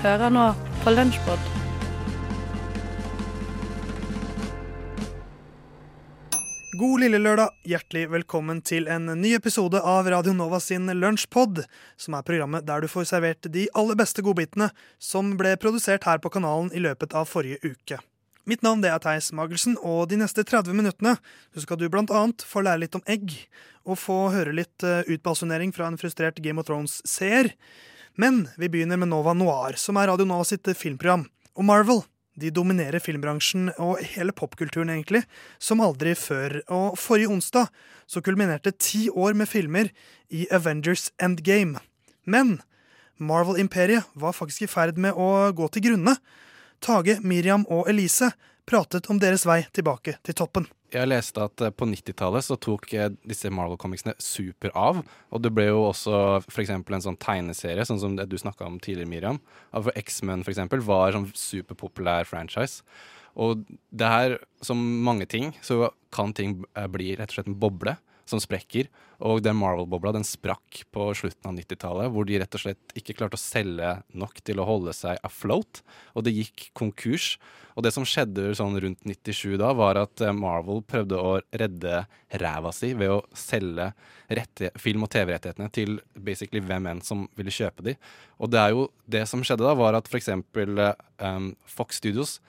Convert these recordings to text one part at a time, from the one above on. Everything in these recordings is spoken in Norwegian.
Hører nå på Lunsjpod. God lille lørdag. Hjertelig velkommen til en ny episode av Radio Nova sin Lunsjpod, som er programmet der du får servert de aller beste godbitene som ble produsert her på kanalen i løpet av forrige uke. Mitt navn det er Theis Magelsen, og de neste 30 minuttene så skal du blant annet få lære litt om egg, og få høre litt uh, utbasunering fra en frustrert Game of Thrones-seer. Men vi begynner med Nova Noir, som er Radio Nova sitt filmprogram. Og Marvel de dominerer filmbransjen og hele popkulturen, egentlig, som aldri før. Og forrige onsdag så kulminerte ti år med filmer i Avengers Endgame. Men Marvel-imperiet var faktisk i ferd med å gå til grunne. Tage, Miriam og Elise pratet om deres vei tilbake til toppen. Jeg leste at eh, på 90-tallet så tok eh, disse Marvel-comicsene super av. Og det ble jo også f.eks. en sånn tegneserie, sånn som det du snakka om tidligere, Miriam. Av X-Men f.eks. var sånn superpopulær franchise. Og det her, som mange ting, så kan ting eh, bli rett og slett en boble som sprekker. Og den Marvel-bobla den sprakk på slutten av 90-tallet, hvor de rett og slett ikke klarte å selge nok til å holde seg afloat. Og det gikk konkurs. Og det som skjedde sånn rundt 97 da, var at eh, Marvel prøvde å redde ræva si ved å selge film- og TV-rettighetene til basically hvem enn som ville kjøpe de. Og det er jo det som skjedde da, var at f.eks. Um, Fox Studios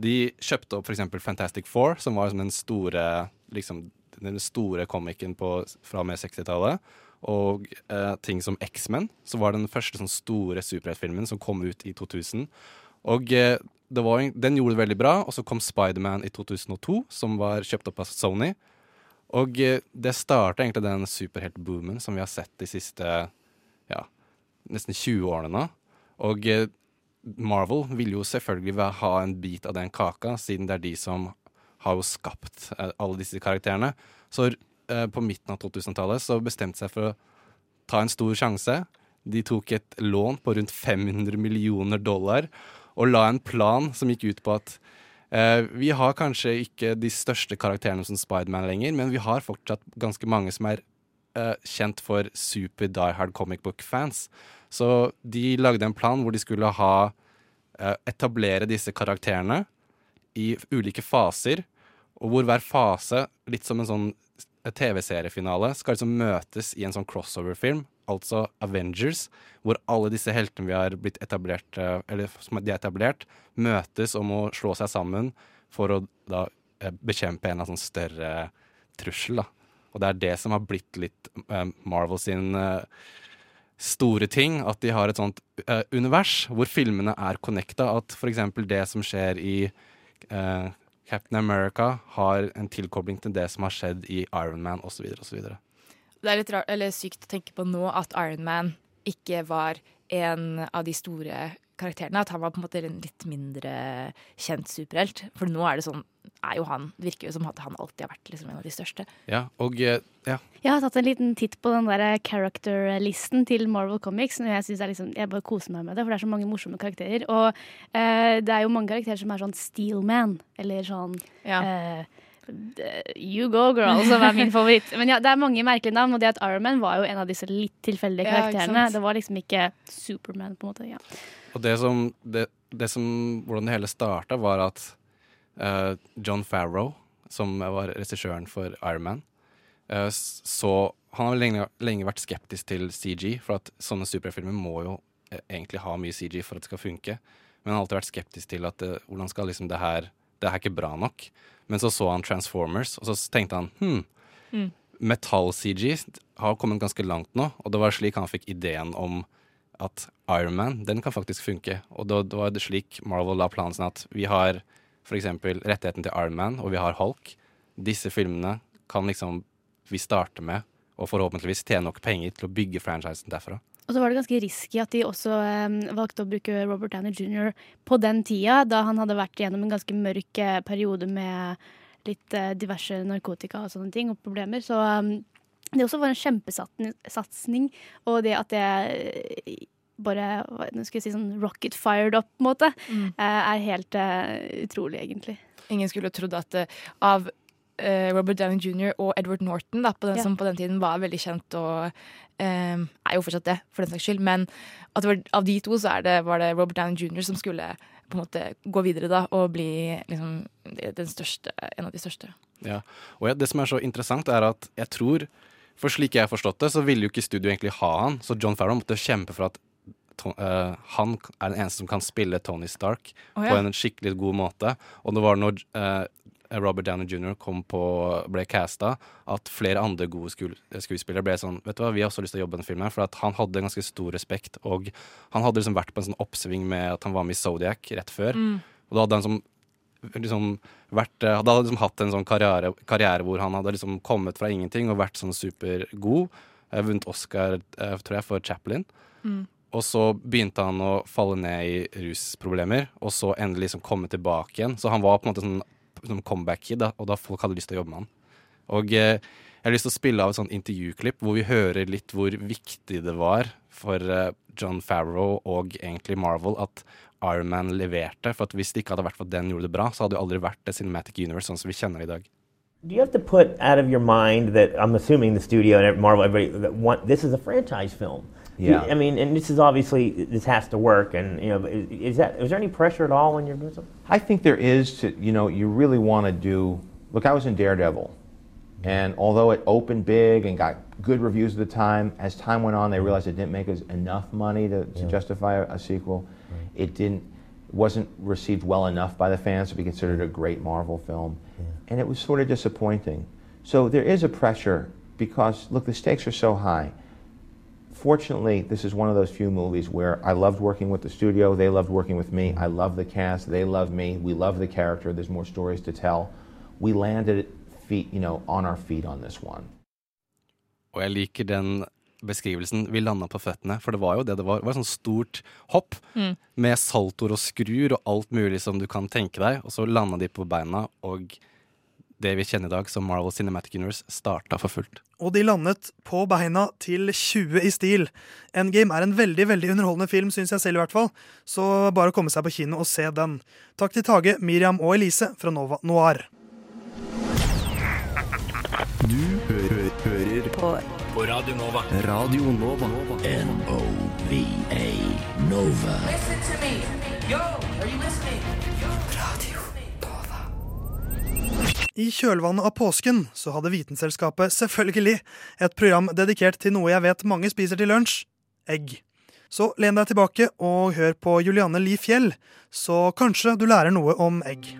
de kjøpte opp f.eks. Fantastic Four, som var den store liksom, den store komikeren fra og med 60-tallet. Og eh, ting som X-Men, som var den første sånn, store superheltfilmen som kom ut i 2000. Og eh, var, den gjorde det veldig bra. Og så kom Spiderman i 2002, som var kjøpt opp av Sony. Og eh, det starta egentlig den superheltboomen som vi har sett de siste ja, nesten 20 årene nå. Og eh, Marvel vil jo selvfølgelig ha en bit av den kaka, siden det er de som har jo skapt eh, alle disse karakterene. Så eh, på midten av 2000-tallet så bestemte seg for å ta en stor sjanse. De tok et lån på rundt 500 millioner dollar og la en plan som gikk ut på at eh, vi har kanskje ikke de største karakterene som Spiderman lenger, men vi har fortsatt ganske mange som er eh, kjent for super die hard comic book-fans. Så de lagde en plan hvor de skulle ha eh, etablere disse karakterene i ulike faser, og hvor hver fase, litt som en sånn TV-seriefinale, skal liksom møtes i en sånn crossover-film, altså Avengers, hvor alle disse heltene vi har blitt etablert, eh, eller som de er etablert, møtes om å slå seg sammen for å da eh, bekjempe en av sånn større trussel. da. Og det er det som har blitt litt uh, Marvel sin uh, store ting. At de har et sånt univers hvor filmene er connecta. At f.eks. det som skjer i uh, Captain America har en tilkobling til det som har skjedd i Iron Man osv. Det er litt rart, sykt å tenke på nå at Iron Man ikke var en av de store karakterene. At han var på en måte en litt mindre kjent superhelt. For nå er det sånn er jo han, virker jo som at han alltid har vært liksom en av de største. Ja, og eh, ja. Jeg har tatt en liten titt på den der character-listen til Marvel Comics. Og jeg, synes liksom, jeg bare koser meg med det, for det er så mange morsomme karakterer. Og eh, det er jo mange karakterer som er sånn Steelman, eller sånn ja. eh, You go, girl, som er min favoritt. Men ja, det er mange merkelige navn, og det at Iron Man var jo en av disse litt tilfeldige karakterene. Ja, det var liksom ikke Superman, på en måte. ja. Og det som, det, det som Hvordan det hele starta, var at uh, John Farrow, som var regissøren for Ironman, uh, eh, så Han har lenge, lenge, vært skeptisk til CG, for at sånne superfilmer må jo uh, egentlig ha mye CG for at det skal funke. Men han har alltid vært skeptisk til at hvordan skal liksom det her Det er ikke bra nok. Men så så han Transformers, og så tenkte han hm, mm. metall-CG har kommet ganske langt nå, og det var slik han fikk ideen om at Iron Man, den kan faktisk funke. Og da, da var det slik Marvel la planen sin at vi har f.eks. rettigheten til Iron Man, og vi har Hulk. Disse filmene kan liksom vi starte med, og forhåpentligvis tjene nok penger til å bygge franchisen derfra. Og så var det ganske risky at de også um, valgte å bruke Robert Downey jr. på den tida, da han hadde vært gjennom en ganske mørk eh, periode med litt uh, diverse narkotika og sånne ting, og problemer. Så um, det også var en kjempesatsing, og det at det bare nå skal jeg si sånn rocket fired up, på en måte, mm. er helt uh, utrolig, egentlig. Ingen skulle trodd at uh, av uh, Robert Downey jr. og Edward Norton, da, på den, Ja. som på den tiden var veldig kjent og eh, er jo fortsatt det, for den saks skyld. Men at det var, av de to så er det, var det Robert Downey jr. som skulle på en måte gå videre da, og bli liksom, den største, en av de største. Ja. Og ja, det som er så interessant, er at jeg tror For slik jeg har forstått det, så ville jo ikke studio egentlig ha han. Så John Farrow måtte kjempe for at to, uh, han er den eneste som kan spille Tony Stark Å, på en skikkelig god måte. Og det var når uh, Robert Downey jr. Kom på, ble casta, at flere andre gode skuespillere ble sånn Vet du hva, vi har også lyst til å jobbe med denne filmen. For at han hadde ganske stor respekt, og han hadde liksom vært på en sånn oppsving med at han var med i Zodiac rett før. Og da hadde han som liksom vært eh, Hadde han liksom hatt en sånn karriere, karriere hvor han hadde liksom kommet fra ingenting og vært sånn supergod. Eh, Vunnet Oscar, eh, tror jeg, for Chaplin. Og så begynte han å falle ned i rusproblemer, og så endelig liksom komme tilbake igjen. Så han var på en måte sånn, sånn comeback-kid, og da folk hadde lyst til å jobbe med han. Og eh, jeg har lyst til å spille av et sånt intervjuklipp hvor vi hører litt hvor viktig det var for eh, John Farrow og egentlig Marvel at Iron Man leverte. For at hvis det ikke hadde vært for at den gjorde det bra, så hadde det aldri vært det Cinematic Universe sånn som vi kjenner det i dag. Do you have to put out of your mind that I'm assuming the studio and Marvel, everybody, that want, this is a franchise film? You- Yeah. I mean, and this is obviously this has to work, and you know, is, is that is there any pressure at all when you're doing something? I think there is to, you know, you really want to do. Look, I was in Daredevil, Mm-hmm. and although it opened big and got good reviews at the time, as time went on, they mm-hmm. realized it didn't make us enough money to, to justify a, a sequel. It didn't, wasn't received well enough by the fans to be considered a great Marvel film, and it was sort of disappointing. So there is a pressure because look, the stakes are so high. Fortunately, this is one of those few movies where I loved working with the studio. They loved working with me. Mm-hmm. I love the cast. They love me. We love the character. There's more stories to tell. We landed feet, you know, on our feet on this one. Og jeg liker den beskrivelsen. Vi landa på føttene, for det var jo det det var. Det var et sånt stort hopp med saltoer og skruer og alt mulig som du kan tenke deg, og så landa de på beina, og det vi kjenner i dag som Marvel Cinematic Universe, starta for fullt. Og de landet på beina til 20 i stil. Endgame er en veldig veldig underholdende film, syns jeg selv i hvert fall. Så bare å komme seg på kino og se den. Takk til Tage, Miriam og Elise fra Nova Noir. Du hø hører på. Radio Nova. Radio Nova. N-O-V-A Nova. I kjølvannet av påsken så hadde Vitenselskapet selvfølgelig et program dedikert til noe jeg vet mange spiser til lunsj egg. Så len deg tilbake og hør på Julianne Li Fjell, så kanskje du lærer noe om egg.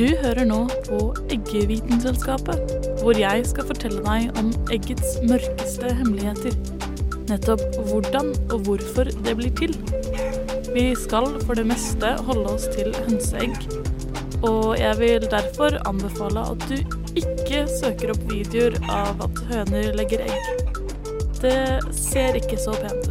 Du hører nå på Eggevitenselskapet, hvor jeg skal fortelle deg om eggets mørkeste hemmeligheter. Nettopp hvordan og hvorfor det blir til. Vi skal for det meste holde oss til hønseegg, og jeg vil derfor anbefale at du ikke søker opp videoer av at høner legger egg. Det ser ikke så pent ut.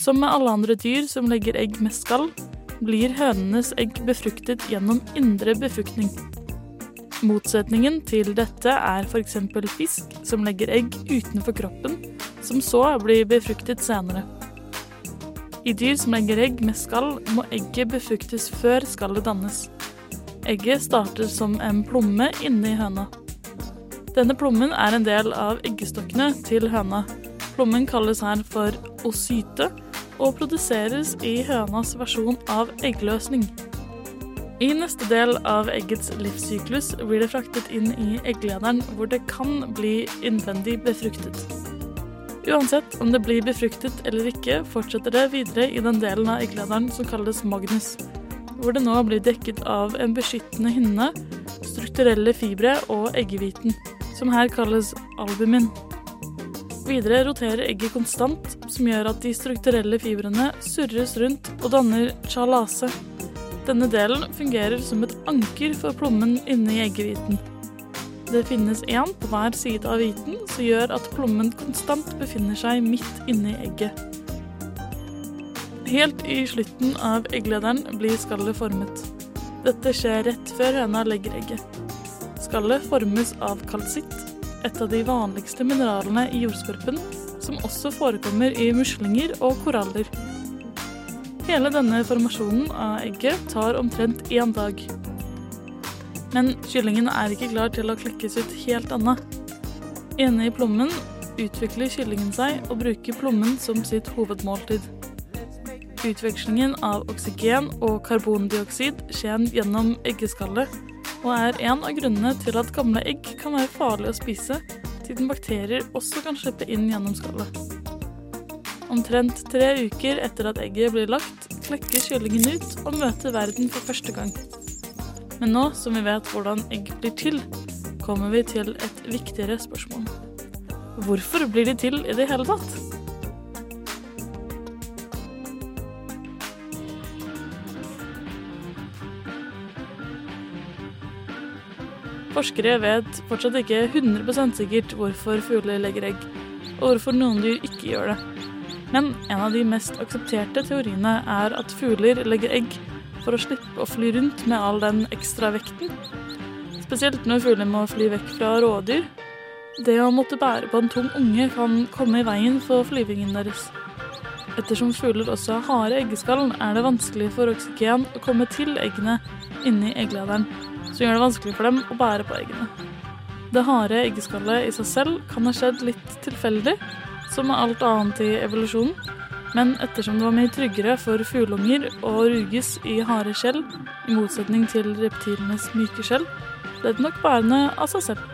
Som med alle andre dyr som legger egg med skall, blir hønenes egg befruktet gjennom indre befruktning. Motsetningen til dette er f.eks. fisk som legger egg utenfor kroppen, som så blir befruktet senere. I dyr som legger egg med skall, må egget befruktes før skallet dannes. Egget starter som en plomme inni høna. Denne plommen er en del av eggestokkene til høna. Plommen kalles her for osyte og produseres i hønas versjon av eggløsning. I neste del av eggets livssyklus blir det fraktet inn i egglederen, hvor det kan bli innvendig befruktet. Uansett om det blir befruktet eller ikke, fortsetter det videre i den delen av egglederen som kalles magnus, hvor det nå blir dekket av en beskyttende hinne, strukturelle fibre og eggehviten, som her kalles albumin. Videre roterer egget konstant, som gjør at de strukturelle fibrene surres rundt og danner sjalase. Denne delen fungerer som et anker for plommen inni eggehviten. Det finnes én på hver side av hviten, som gjør at plommen konstant befinner seg midt inni egget. Helt i slutten av egglederen blir skallet formet. Dette skjer rett før høna legger egget. Skallet formes av kalsitt, et av de vanligste mineralene i jordskorpen, som også forekommer i muslinger og koraller. Hele denne formasjonen av egget tar omtrent én dag. Men kyllingen er ikke klar til å klekkes ut helt ennå. Inne i plommen utvikler kyllingen seg og bruker plommen som sitt hovedmåltid. Utvekslingen av oksygen og karbondioksid skjer gjennom eggeskallet, og er en av grunnene til at gamle egg kan være farlige å spise, siden bakterier også kan slippe inn gjennom skallet. Omtrent tre uker etter at egget blir lagt, klekker kyllingen ut og møter verden for første gang. Men nå som vi vet hvordan egg blir til, kommer vi til et viktigere spørsmål. Hvorfor blir de til i det hele tatt? Forskere vet fortsatt ikke 100% sikkert hvorfor fugler legger egg, og hvorfor noen dyr ikke gjør det. Men en av de mest aksepterte teoriene er at fugler legger egg for å slippe å fly rundt med all den ekstra vekten. Spesielt når fugler må fly vekk fra rådyr. Det å måtte bære på en tung unge kan komme i veien for flyvingen deres. Ettersom fugler også har harde eggeskall, er det vanskelig for oksygen å komme til eggene inni egglederen, som gjør det vanskelig for dem å bære på eggene. Det harde eggeskallet i seg selv kan ha skjedd litt tilfeldig, som med alt annet i evolusjonen, men ettersom det var mye tryggere for fugleunger å ruges i harde skjell, i motsetning til reptilenes myke skjell, ble det nok bærende av seg selv.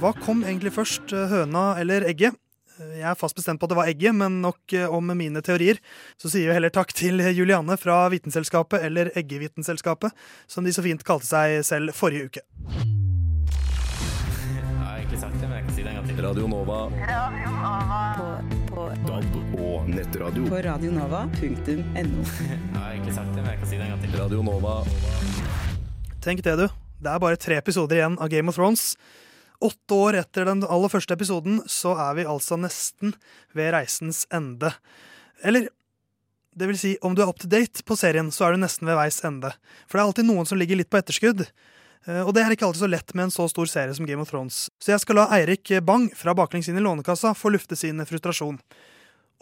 Hva kom egentlig først, eh, høna eller egget? Jeg er fast bestemt på at det var egget, men nok eh, om mine teorier. Så sier vi heller takk til Juliane fra Vitenselskapet, eller Eggevitenselskapet, som de så fint kalte seg selv forrige uke. Jeg har egentlig sagt det, men jeg kan si det en gang til. Radio Nova. På, DAB og nettradio. på radionova.no. Jeg har egentlig sagt det, men jeg kan si det en gang til. Radio Nova. Tenk det, du. Det er bare tre episoder igjen av Game of Thrones. Åtte år etter den aller første episoden så er vi altså nesten ved reisens ende. Eller det vil si, om du er up to date på serien, så er du nesten ved veis ende. For det er alltid noen som ligger litt på etterskudd. Eh, Og det er ikke alltid så lett med en så stor serie som Game of Thrones. Så jeg skal la Eirik Bang fra Baklengs inn i Lånekassa få lufte sin frustrasjon.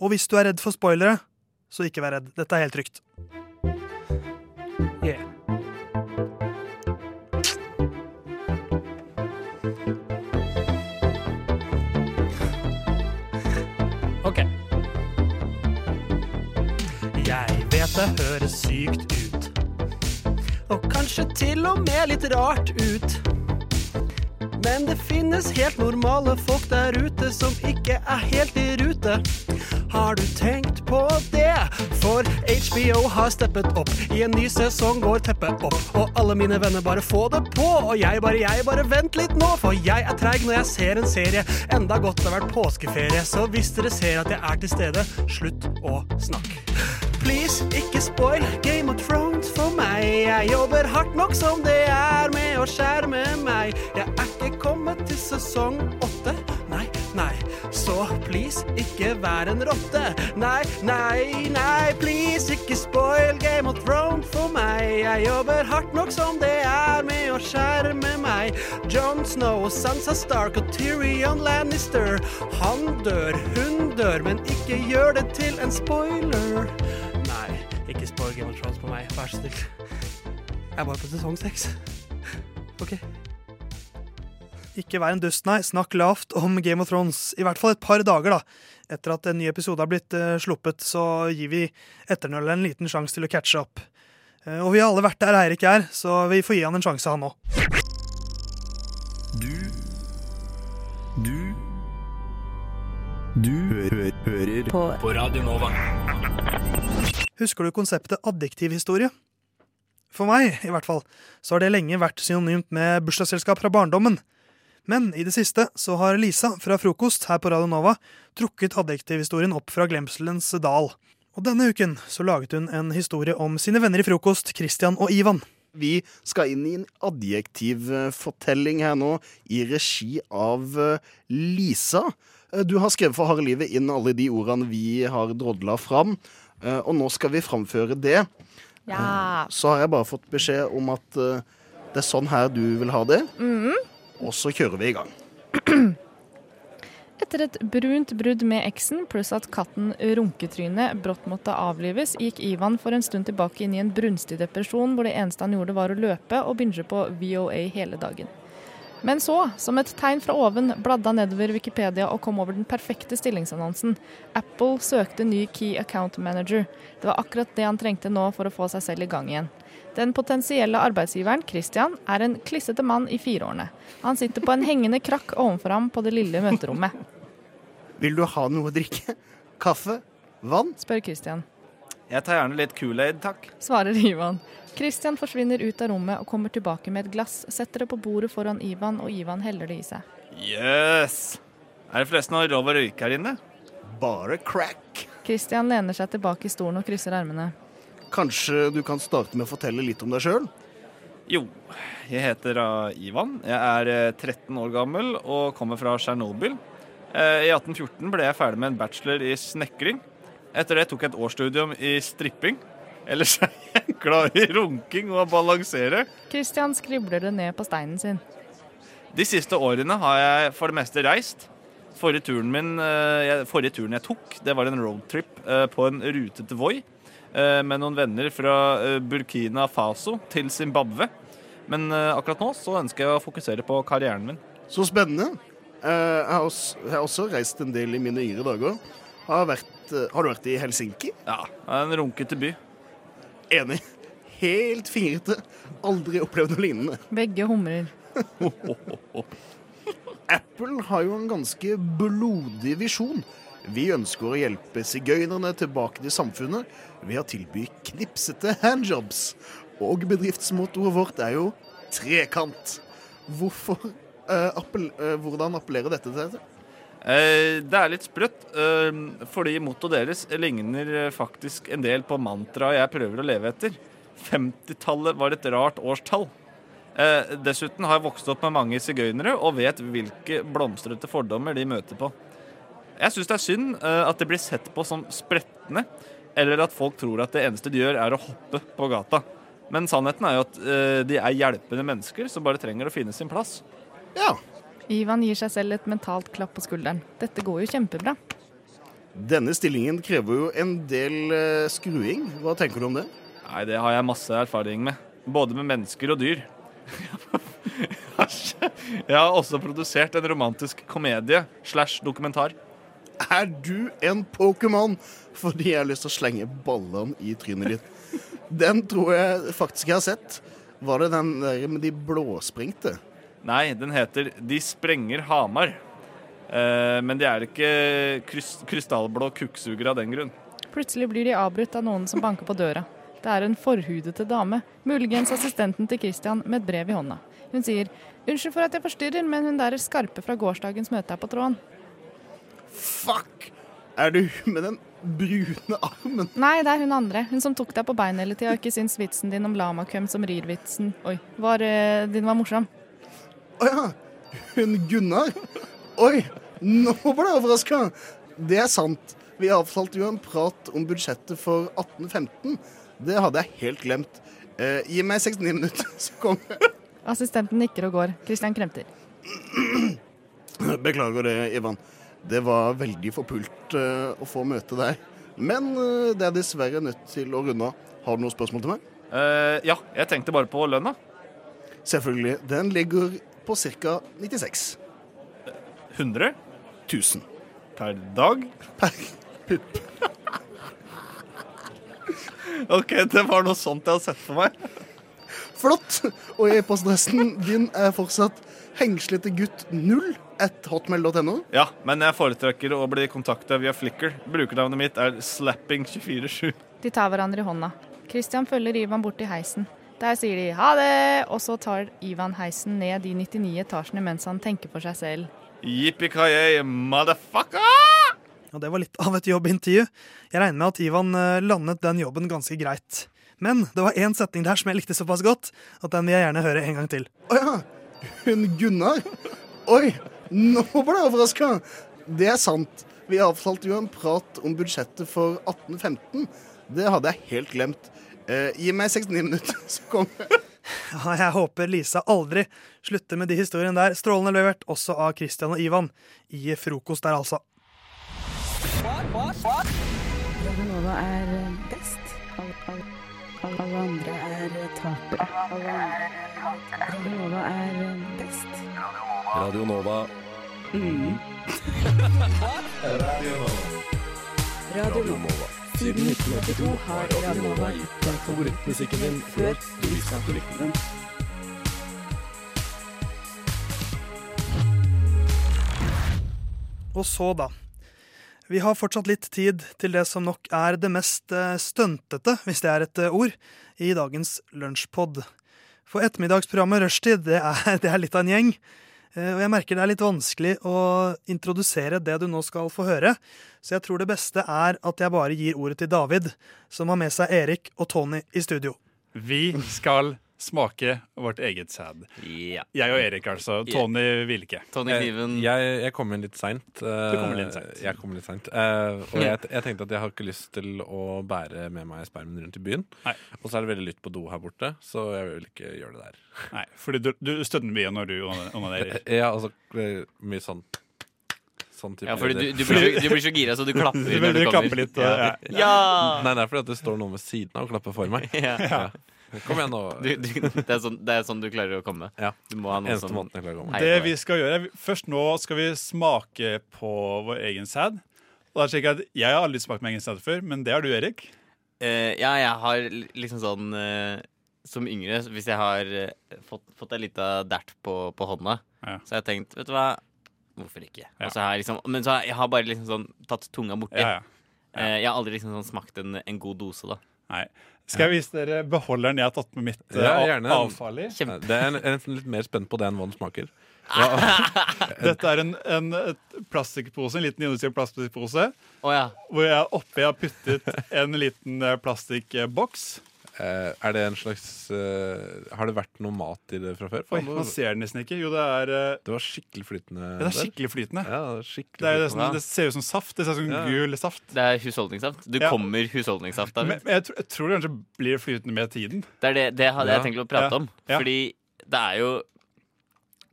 Og hvis du er redd for spoilere, så ikke vær redd. Dette er helt trygt. Yeah. Det høres sykt ut. Og kanskje til og med litt rart ut. Men det finnes helt normale folk der ute som ikke er helt i rute. Har du tenkt på det? For HBO har steppet opp. I en ny sesong går teppet opp. Og alle mine venner bare få det på. Og jeg bare, jeg bare vent litt nå, for jeg er treig når jeg ser en serie. Enda godt det har vært påskeferie, så hvis dere ser at jeg er til stede, slutt å snakke. Please, ikke spoil Game of Thrones for meg. Jeg jobber hardt nok som det er med å skjerme meg. Jeg er ikke kommet til sesong åtte. Nei, nei. Så please, ikke vær en rotte. Nei, nei, nei. Please, ikke spoil Game of Thrones for meg. Jeg jobber hardt nok som det er med å skjerme meg. John Snow, Sansa Stark og Tyrion Lannister. Han dør, hun dør, men ikke gjør det til en spoiler. Ikke spoil Game of Thrones på meg. Vær så snill. Jeg er bare på sesong seks. OK. Ikke vær en dust, nei. Snakk lavt om Game of Thrones. I hvert fall et par dager, da. Etter at en ny episode har blitt uh, sluppet, så gir vi Etternølet en liten sjanse til å catche opp. Uh, og vi har alle vært der Eirik er, så vi får gi han en sjanse, han òg. Du Du Du hø hø hører På, På Radio Nova. Husker du konseptet adjektivhistorie? For meg, i hvert fall, så har det lenge vært synonymt med bursdagsselskap fra barndommen. Men i det siste så har Lisa fra Frokost her på Radio Nova trukket adjektivhistorien opp fra glemselens dal. Og denne uken så laget hun en historie om sine venner i Frokost, Christian og Ivan. Vi skal inn i en adjektivfortelling her nå, i regi av eh, Lisa. Eh, Du har skrevet for harde livet inn alle de ordene vi har drodla fram, og nå skal vi framføre det. Ja. Så har jeg bare fått beskjed om at eh, det er sånn her du vil ha det, Mm. og så kjører vi i gang. Etter et brunt brudd med eksen, pluss at katten Runketryne brått måtte avlives, gikk Ivan for en stund tilbake inn i en brunstig depresjon hvor det eneste han gjorde var å løpe og binge på VOA hele dagen. Men så, som et tegn fra oven, bladde han nedover Wikipedia og kom over den perfekte stillingsannonsen. Apple søkte ny Key Account Manager. Det var akkurat det han trengte nå for å få seg selv i gang igjen. Den potensielle arbeidsgiveren, Christian, er en klissete mann i fireårene. Han sitter på en hengende krakk ovenfor ham på det lille møterommet. Vil du ha noe å drikke? Kaffe? Vann? Spør Christian. Jeg tar gjerne litt Kool-Aid, takk. Svarer Ivan. Christian forsvinner ut av rommet og kommer tilbake med et glass, setter det på bordet foran Ivan, og Ivan heller det i seg. Jøss. Er det forresten noe lov å røyke her inne? Bare crack. Christian lener seg tilbake i stolen og krysser armene. Kanskje du kan starte med å fortelle litt om deg sjøl? Jo, jeg heter Ivan. Jeg er uh, 13 år gammel og kommer fra Tsjernobyl. Uh, I 1814 ble jeg ferdig med en bachelor i snekring. Etter det tok jeg et årsstudium i stripping. Ellers er jeg glad i runking og å balansere. Christian skribler det ned på steinen sin. De siste årene har jeg for det meste reist. Forrige turen, min, eh, forrige turen jeg tok, det var en roadtrip eh, på en rute til Voi eh, med noen venner fra Burkina Faso til Zimbabwe. Men akkurat nå så ønsker jeg å fokusere på karrieren min. Så spennende. Eh, jeg har også reist en del i mine yngre dager. Har, vært, eh, har du vært i Helsinki? Ja, en runkete by. Enig. Helt fingrete. Aldri opplevd noe lignende. Begge humrer. Apple har jo en ganske blodig visjon. Vi ønsker å hjelpe sigøynerne tilbake til samfunnet ved å tilby knipsete handjobs. Og bedriftsmottoet vårt er jo trekant. Hvorfor, eh, appell, eh, hvordan appellerer dette til dette? Eh, det er litt sprøtt, eh, fordi mottoet deres ligner eh, faktisk en del på mantraet jeg prøver å leve etter. 50-tallet var et rart årstall. Dessuten har jeg vokst opp med mange sigøynere og vet hvilke blomstrete fordommer de møter på. Jeg syns det er synd at det blir sett på som spretne, eller at folk tror at det eneste de gjør, er å hoppe på gata. Men sannheten er jo at de er hjelpende mennesker som bare trenger å finne sin plass. Ja. Ivan gir seg selv et mentalt klapp på skulderen. Dette går jo kjempebra. Denne stillingen krever jo en del eh, skruing. Hva tenker du om det? Nei, det har jeg masse erfaring med. Både med mennesker og dyr. jeg har også produsert en romantisk komedie slash dokumentar. Er du en Pokémon? Fordi jeg har lyst til å slenge ballene i trynet ditt. Den tror jeg faktisk jeg har sett. Var det den der med de blåsprengte? Nei, den heter De sprenger Hamar. Eh, men de er ikke krys krystallblå kukksugere av den grunn. Plutselig blir de avbrutt av noen som banker på døra. Det er en forhudete dame, muligens assistenten til Christian med et brev i hånda. Hun sier 'Unnskyld for at jeg forstyrrer, men hun der skarpe fra gårsdagens møte er på tråden'. Fuck! Er du med den brune armen? Nei, det er hun andre. Hun som tok deg på beinet hele tida og ikke syns vitsen din om lamakøm som rir-vitsen Oi, var, eh, din var morsom. Å, ja. Hun Gunnar? Oi, nå ble jeg overraska. Det er sant. Vi avtalte jo en prat om budsjettet for 1815. Det hadde jeg helt glemt. Eh, gi meg 69 minutter, så kommer jeg. Assistenten nikker og går. Christian kremter. Beklager det, Ivan. Det var veldig forpult eh, å få møte deg. Men eh, det er dessverre nødt til å runde av. Har du noen spørsmål til meg? Eh, ja, jeg tenkte bare på lønna. Selvfølgelig. Den ligger på ca. 96. 100 1000. per dag. Per pupp. OK, det var noe sånt jeg hadde sett for meg. Flott! Og e-postadressen din er fortsatt hengslete gutt 0 at hotmail.no. Ja, men jeg foretrekker å bli kontakta via Flickr. Brukernavnet mitt er slapping247. De tar hverandre i hånda. Christian følger Ivan bort til heisen. Der sier de ha det, og så tar Ivan heisen ned de 99 etasjene mens han tenker for seg selv. Yippee-ki-yay, motherfucker! Og det var litt av et jobbintervju. Jeg regner med at Ivan eh, landet den jobben ganske greit. Men det var én setning der som jeg likte såpass godt at den vil jeg gjerne høre en gang til. Å ja. Hun Gunnar? Oi, nå ble jeg overraska. Det er sant. Vi avtalte jo en prat om budsjettet for 1815. Det hadde jeg helt glemt. Eh, gi meg 69 minutter, så kommer jeg. Ja, jeg håper Lisa aldri slutter med de historiene der. Strålende levert, også av Christian og Ivan. I frokost der, altså. Radio Nova er best. Alle, alle, alle, andre er tapere. Andre er best Radio Nova er eh, best. Radio Nova. Mm. Radio Nova. Siden 1982 har Radio gitt deg favorittmusikken din. Og så, da. Vi har fortsatt litt tid til det som nok er det mest eh, stuntete, hvis det er et eh, ord, i dagens lunsjpod. For ettermiddagsprogrammet Rushtid det er, det er litt av en gjeng. Eh, Og jeg merker det er litt vanskelig å introdusere det du nå skal få høre. Så jeg tror det beste er at jeg bare gir ordet til David, som har med seg Erik og Tony i studio. Vi skal smake vårt eget sæd. Ja. Jeg og Erik, altså. Tony vil ikke. Tony Kniven. Eh, Jeg, jeg kom inn litt seint. Du kom litt sent. Jeg kom litt seint. Eh, og jeg, jeg tenkte at jeg har ikke lyst til å bære med meg spermen rundt i byen. Og så er det veldig lytt på do her borte, så jeg vil ikke gjøre det der. Nei, fordi du, du stønner mye når du onanerer. Ja, altså eh, mye sånn Sånn Ja, fordi du, du, blir så, du blir så gira, så du klapper Du- når du du kommer. litt, ja. ja. Nei, det er fordi at det står noen ved siden av og klapper for meg. Ja. Kom igjen nå. Du, du, det, er sånn, det er sånn du klarer å komme. Du må ha noe Eneste måten jeg klarer å komme. Det vi skal gjøre, Først nå skal vi smake på vår egen sæd. Og da er slik at Jeg har aldri smakt min egen sæd før, men det har du, Erik. Uh, ja, jeg har liksom sånn uh, Som yngre, hvis jeg har uh, fått, fått ei lita dert på, på hånda, så har jeg tenkt Vet du hva, hvorfor ikke? Og så har jeg liksom, men så har jeg har bare liksom sånn tatt tunga borti. Ja, ja. Eh, jeg har aldri liksom sånn smakt en, en god dose, da. Nei. Skal jeg vise dere beholderen jeg har tatt med mitt eh, Ja, av- avfall i? Det er en, en litt mer spent på det enn hva den smaker. Dette er en, en plastikkpose, en liten industriell plastikkpose. Oh, ja. Hvor jeg oppi har puttet en liten eh, plastikkboks. Eh, er det en slags eh, Har det vært noe mat i det fra før? Oi, man ser den nesten ikke. Jo, det er eh, Det var skikkelig flytende. ja, Det er skikkelig flytende. Ja, det, er skikkelig Det, er flytende. nesten, det ser ut som saft. Det ser ut som Ja. gul saft. Det er husholdningssaft. Du Ja. kommer husholdningssaft av Men, men jeg, tror- jeg tror det kanskje blir flytende med tiden. Det, er det, det hadde jeg tenkt å prate Ja. om. Ja. Fordi det er jo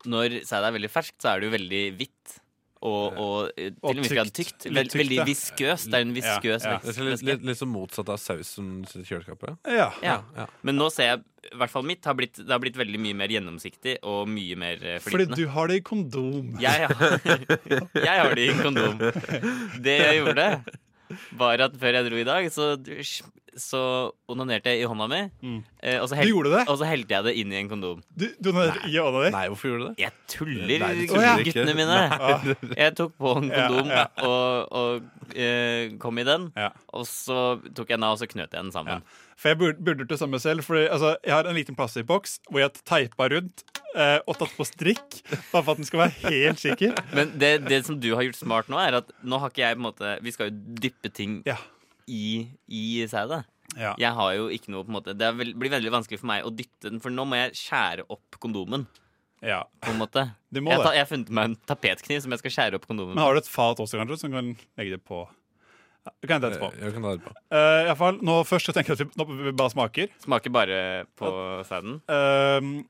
Når sæd er veldig ferskt, så er det jo veldig hvitt. Og, og eh, til Og med ikke tykt. Vel, tykt, veldig viskøst. Det er en viskøs ja, ja. litt, litt, litt motsatt av saus i kjøleskapet. Ja. Ja. Men nå ser jeg i hvert fall mitt har blitt, det har blitt veldig mye mer gjennomsiktig og mye mer flytende. Fordi du har det i kondom. Jeg, jeg har det i kondom. Det jeg gjorde, var at før jeg dro i dag, så, så onanerte jeg i hånda mi. eh, Og så, det? og så helte jeg det inn i en kondom. Du, du onanerte i hånda di? Nei, hvorfor gjorde du det? Jeg tuller, Nei, tuller oh, ja. guttene mine. Nei. Jeg tok på en kondom ja. og, og eh, kom i den. Og så tok jeg den av, og så knøt jeg den sammen. For jeg burde, burde gjort det samme selv. Fordi, altså, jeg har en liten plastboks hvor jeg har teipa rundt eh, og tatt på strikk. Bare for at den skal være helt sikker. Men det, det som du har gjort smart nå, er at nå har ikke jeg på en måte Vi skal jo dyppe ting i, i sædet. Ja. Jeg har jo ikke noe på en måte Det vel, blir veldig vanskelig for meg å dytte den, for nå må jeg skjære opp kondomen. Ja. På en måte. Du må jeg, det. jeg har funnet meg en tapetkniv som jeg skal skjære opp kondomen Men har du et fat også, kanskje, som kan legge det på? Du kan hente etterpå. Jeg kan ta det på. Eh, i hvert fall, nå først så tenker jeg at vi, nå, vi bare smaker. Smaker bare på sæden? Uh,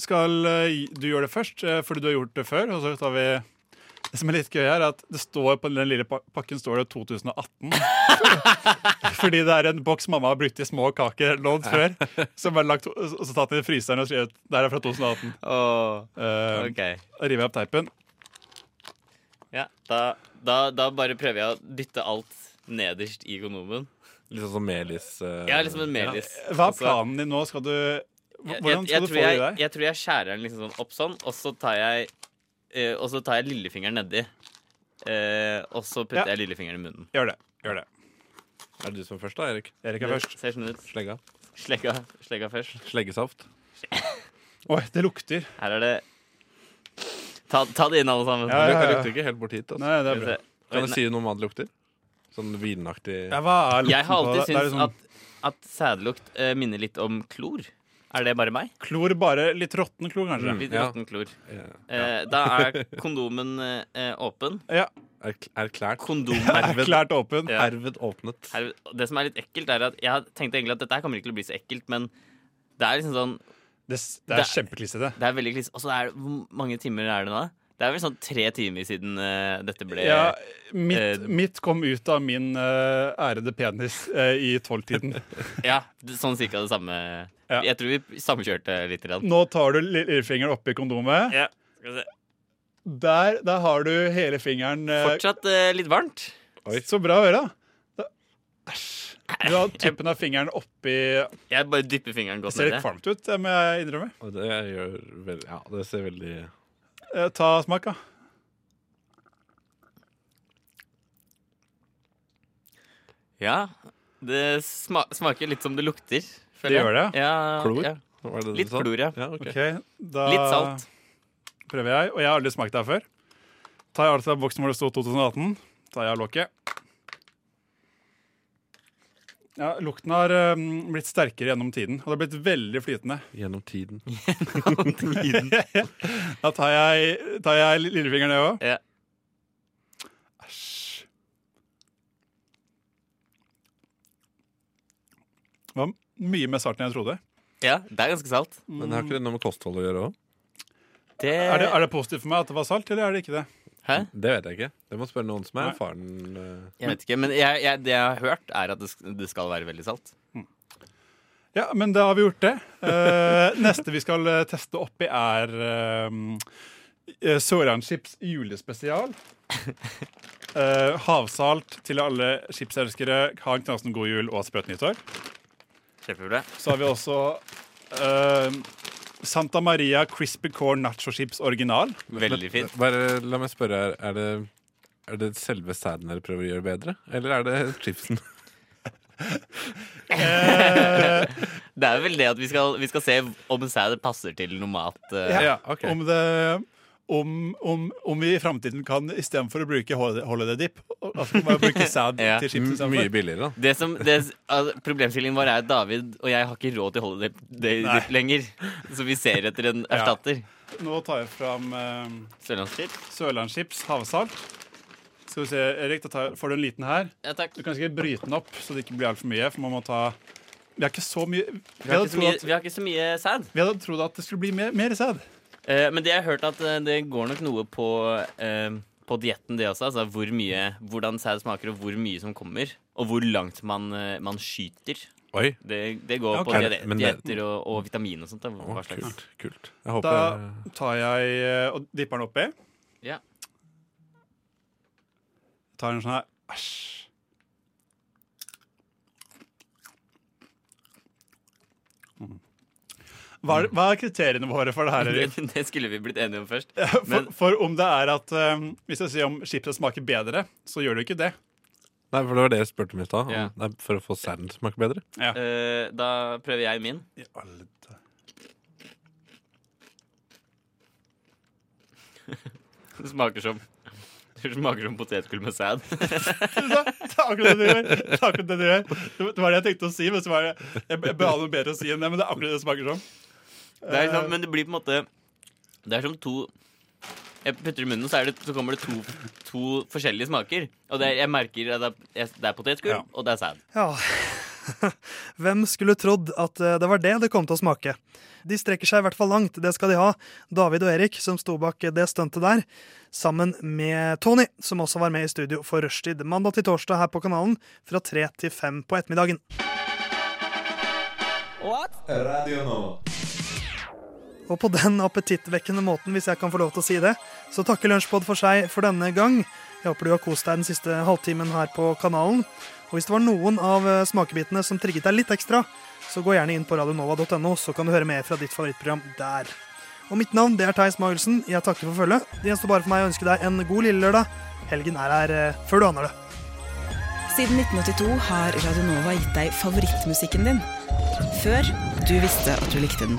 skal eh, du gjøre det først, eh, fordi du har gjort det før? Og så tar vi Det som er litt gøy, er at det står på den lille pakken står det 2018. fordi det er en boks mamma har brukt i små kaker lånt før. Som er lagt, og så tatt den i fryseren og skrevet det er fra 2018. Ehm, ok. Da river jeg opp teipen. Ja, da, da, da bare prøver jeg å dytte alt nederst i gonomen. Litt sånn som melis. Uh, Ja, liksom en melis. Hva er Altså- planen din nå? Skal du hvordan Hvordan jeg, jeg, skal du få få det i deg? jeg tror jeg skjærer den liksom sånn opp sånn, og så tar jeg Og så tar jeg lillefingeren nedi. Eh, og så putter Ja. jeg lillefingeren i munnen. Gjør det. Gjør det. Er det du som er først, da, Erik? Erik er først. Ser sånn ut. Slegga. Slegga, slegga først. Sleggesaft. Oi, det lukter. Her er det Ta, ta det inn, alle sammen. Ja, ja, ja. Det lukter ikke helt bort hit. Altså. Nei, det er bra. Kan du si noe om hva det lukter? Sånn vinaktig Ja, hva er Jeg har alltid syntes sånn... at, at sædlukt uh, minner litt om klor. Er det bare meg? Klor bare litt råtten klor, kanskje. Litt råtten klor. Eh, da er kondomen eh, åpen. Ja. Erklært. Kondom Erklært åpen. Ja. Herved åpnet. Herved- Det som er litt ekkelt, er at jeg tenkte egentlig at dette kommer ikke til å bli så ekkelt, men det er liksom sånn Det, det er kjempeklissete. Det er veldig kliss. Og så er det Hvor mange timer er det nå? Det er vel sånn tre timer siden uh, dette ble Ja, mitt, uh, mitt kom ut av min uh, ærede penis i tolvtiden. Ja, sånn cirka det samme. Jeg tror vi samkjørte litt. Grann. Nå tar du lillefingeren oppi kondomet. Ja, skal vi se. Der, der har du hele fingeren. Fortsatt litt varmt. Oi. Så bra å høre. Æsj. Du har tuppen av fingeren oppi Jeg bare dypper fingeren godt Det ser litt kvalmt ut, det må jeg innrømme. Det gjør vel Ja, det ser veldig Eh, Ta smak, da. Ja, det sma smaker litt som det lukter. føler Det jeg. gjør det? Ja, Klor? Ja. Var det det Litt sa? klor, ja. Ja, okay. Okay, da Litt salt. prøver jeg. Og jeg har aldri smakt det her før. Tar jeg altså boksen hvor det sto 2018. Tar jeg av lokket. Ja, Lukten har um, blitt sterkere gjennom tiden, og det har blitt veldig flytende. Gjennom tiden. da tar jeg, tar jeg lillefingeren ned òg. Ja. Æsj. Det var mye mer salt enn jeg trodde. Ja, det er ganske salt. Men har ikke det noe med kosthold å gjøre òg? Det... Er, det, er det positivt for meg at det var salt, eller er det ikke det? Hæ? Det vet jeg ikke. Det må spørre noen som er erfaren. eh. Jeg vet ikke, men jeg, jeg, det jeg har hørt, er at det, det skal være veldig salt. Ja, men da har vi gjort det. Uh, neste vi skal eh, teste oppi, er uh, Chips julespesial. Uh, havsalt til alle chipselskere. Ha en knasende god jul og sprøtt nyttår. Kjempebra. Så har vi også eh, Santa Maria Crispy Corn Nacho Chips original. Veldig fint. Bare la meg spørre, her. er det, er det selve sæden dere prøver å gjøre bedre, eller er det chipsen? Det er vel det at vi skal, vi skal se om sæd passer til noe mat. Uh. Ja, om, det, om, om, om vi i framtiden kan istedenfor å bruke holiday dip, altså bare bruke sad Ja. til chips istedenfor. billigere, da. Det som, det, altså, problemstillingen vår er at David og jeg har ikke råd til holiday dip Nei. lenger. Så vi ser etter en Ja. Nå tar jeg fram eh, Sørlandschips. Sørlandschips havsalt. Skal vi se, Erik, da tar, får du en liten her. Ja, takk. Du kan sikkert bryte den opp, så det ikke blir altfor mye. For man må ta Vi har ikke så mye Vi, Vi har ikke så mye, at, vi har ikke så mye sæd. vi hadde trodd at det skulle bli mer, mer sæd. Eh, men det jeg har hørt at eh, det går nok noe på, eh, på dietten, det også. Altså hvor mye, hvordan sæd smaker, og hvor mye som kommer. Og hvor langt man, eh, man skyter. Oi. Det, det går Ok. på diet- Men det- dietter og, og vitamin og sånt. Da, hva slags. kult, kult. Jeg håper Da tar jeg eh, og dipper den oppi. Ja. Tar en sånn her Æsj. Mm. Hva er, hva er kriteriene våre for det her? Erik? Det, det skulle vi blitt enige om først. Men... for, for om det er at um, Hvis jeg sier om chipset smaker bedre, så gjør det ikke det. Nei, for det var det jeg spurte om i stad. Ja. For å få sæden til å smake bedre. eh, da prøver jeg min. Det smaker som Det smaker som potetgull med sæd. Det er akkurat det du gjør. Det det du gjør. Det var det jeg tenkte å si, men så var det, jeg, jeg noe bedre å si enn det. Men det er akkurat det det smaker som. Det er sånn, men det blir på en måte Det er som to Jeg putter i munnen, så, er det, så kommer det to, to forskjellige smaker. Og det er, jeg merker at det er, det er potetgull, og det er sæd. Ja. Hvem skulle trodd at eh, det var det det kom til å smake? De strekker seg i hvert fall langt, det skal de ha. David og Erik, som sto bak det stuntet der, sammen med Tony, som også var med i studio for Rushtid mandag til torsdag her på kanalen fra tre til fem på ettermiddagen. What? Radio Nova. Og på den appetittvekkende måten, hvis jeg kan få lov til å si det, så takker Lunsjpod for seg for denne gang. Jeg håper du har kost deg den siste halvtimen her på kanalen. Og hvis det var noen av eh, smakebitene som trigget deg litt ekstra, så gå gjerne inn på radionova.no, så kan du høre mer fra ditt favorittprogram der. Og mitt navn det er Theis Magelsen. Jeg takker for følget. Det gjenstår bare for meg å ønske deg en god lille lørdag. Helgen er her eh, før du aner det. Siden 1982 har Radionova gitt deg favorittmusikken din. Før du visste at du likte den.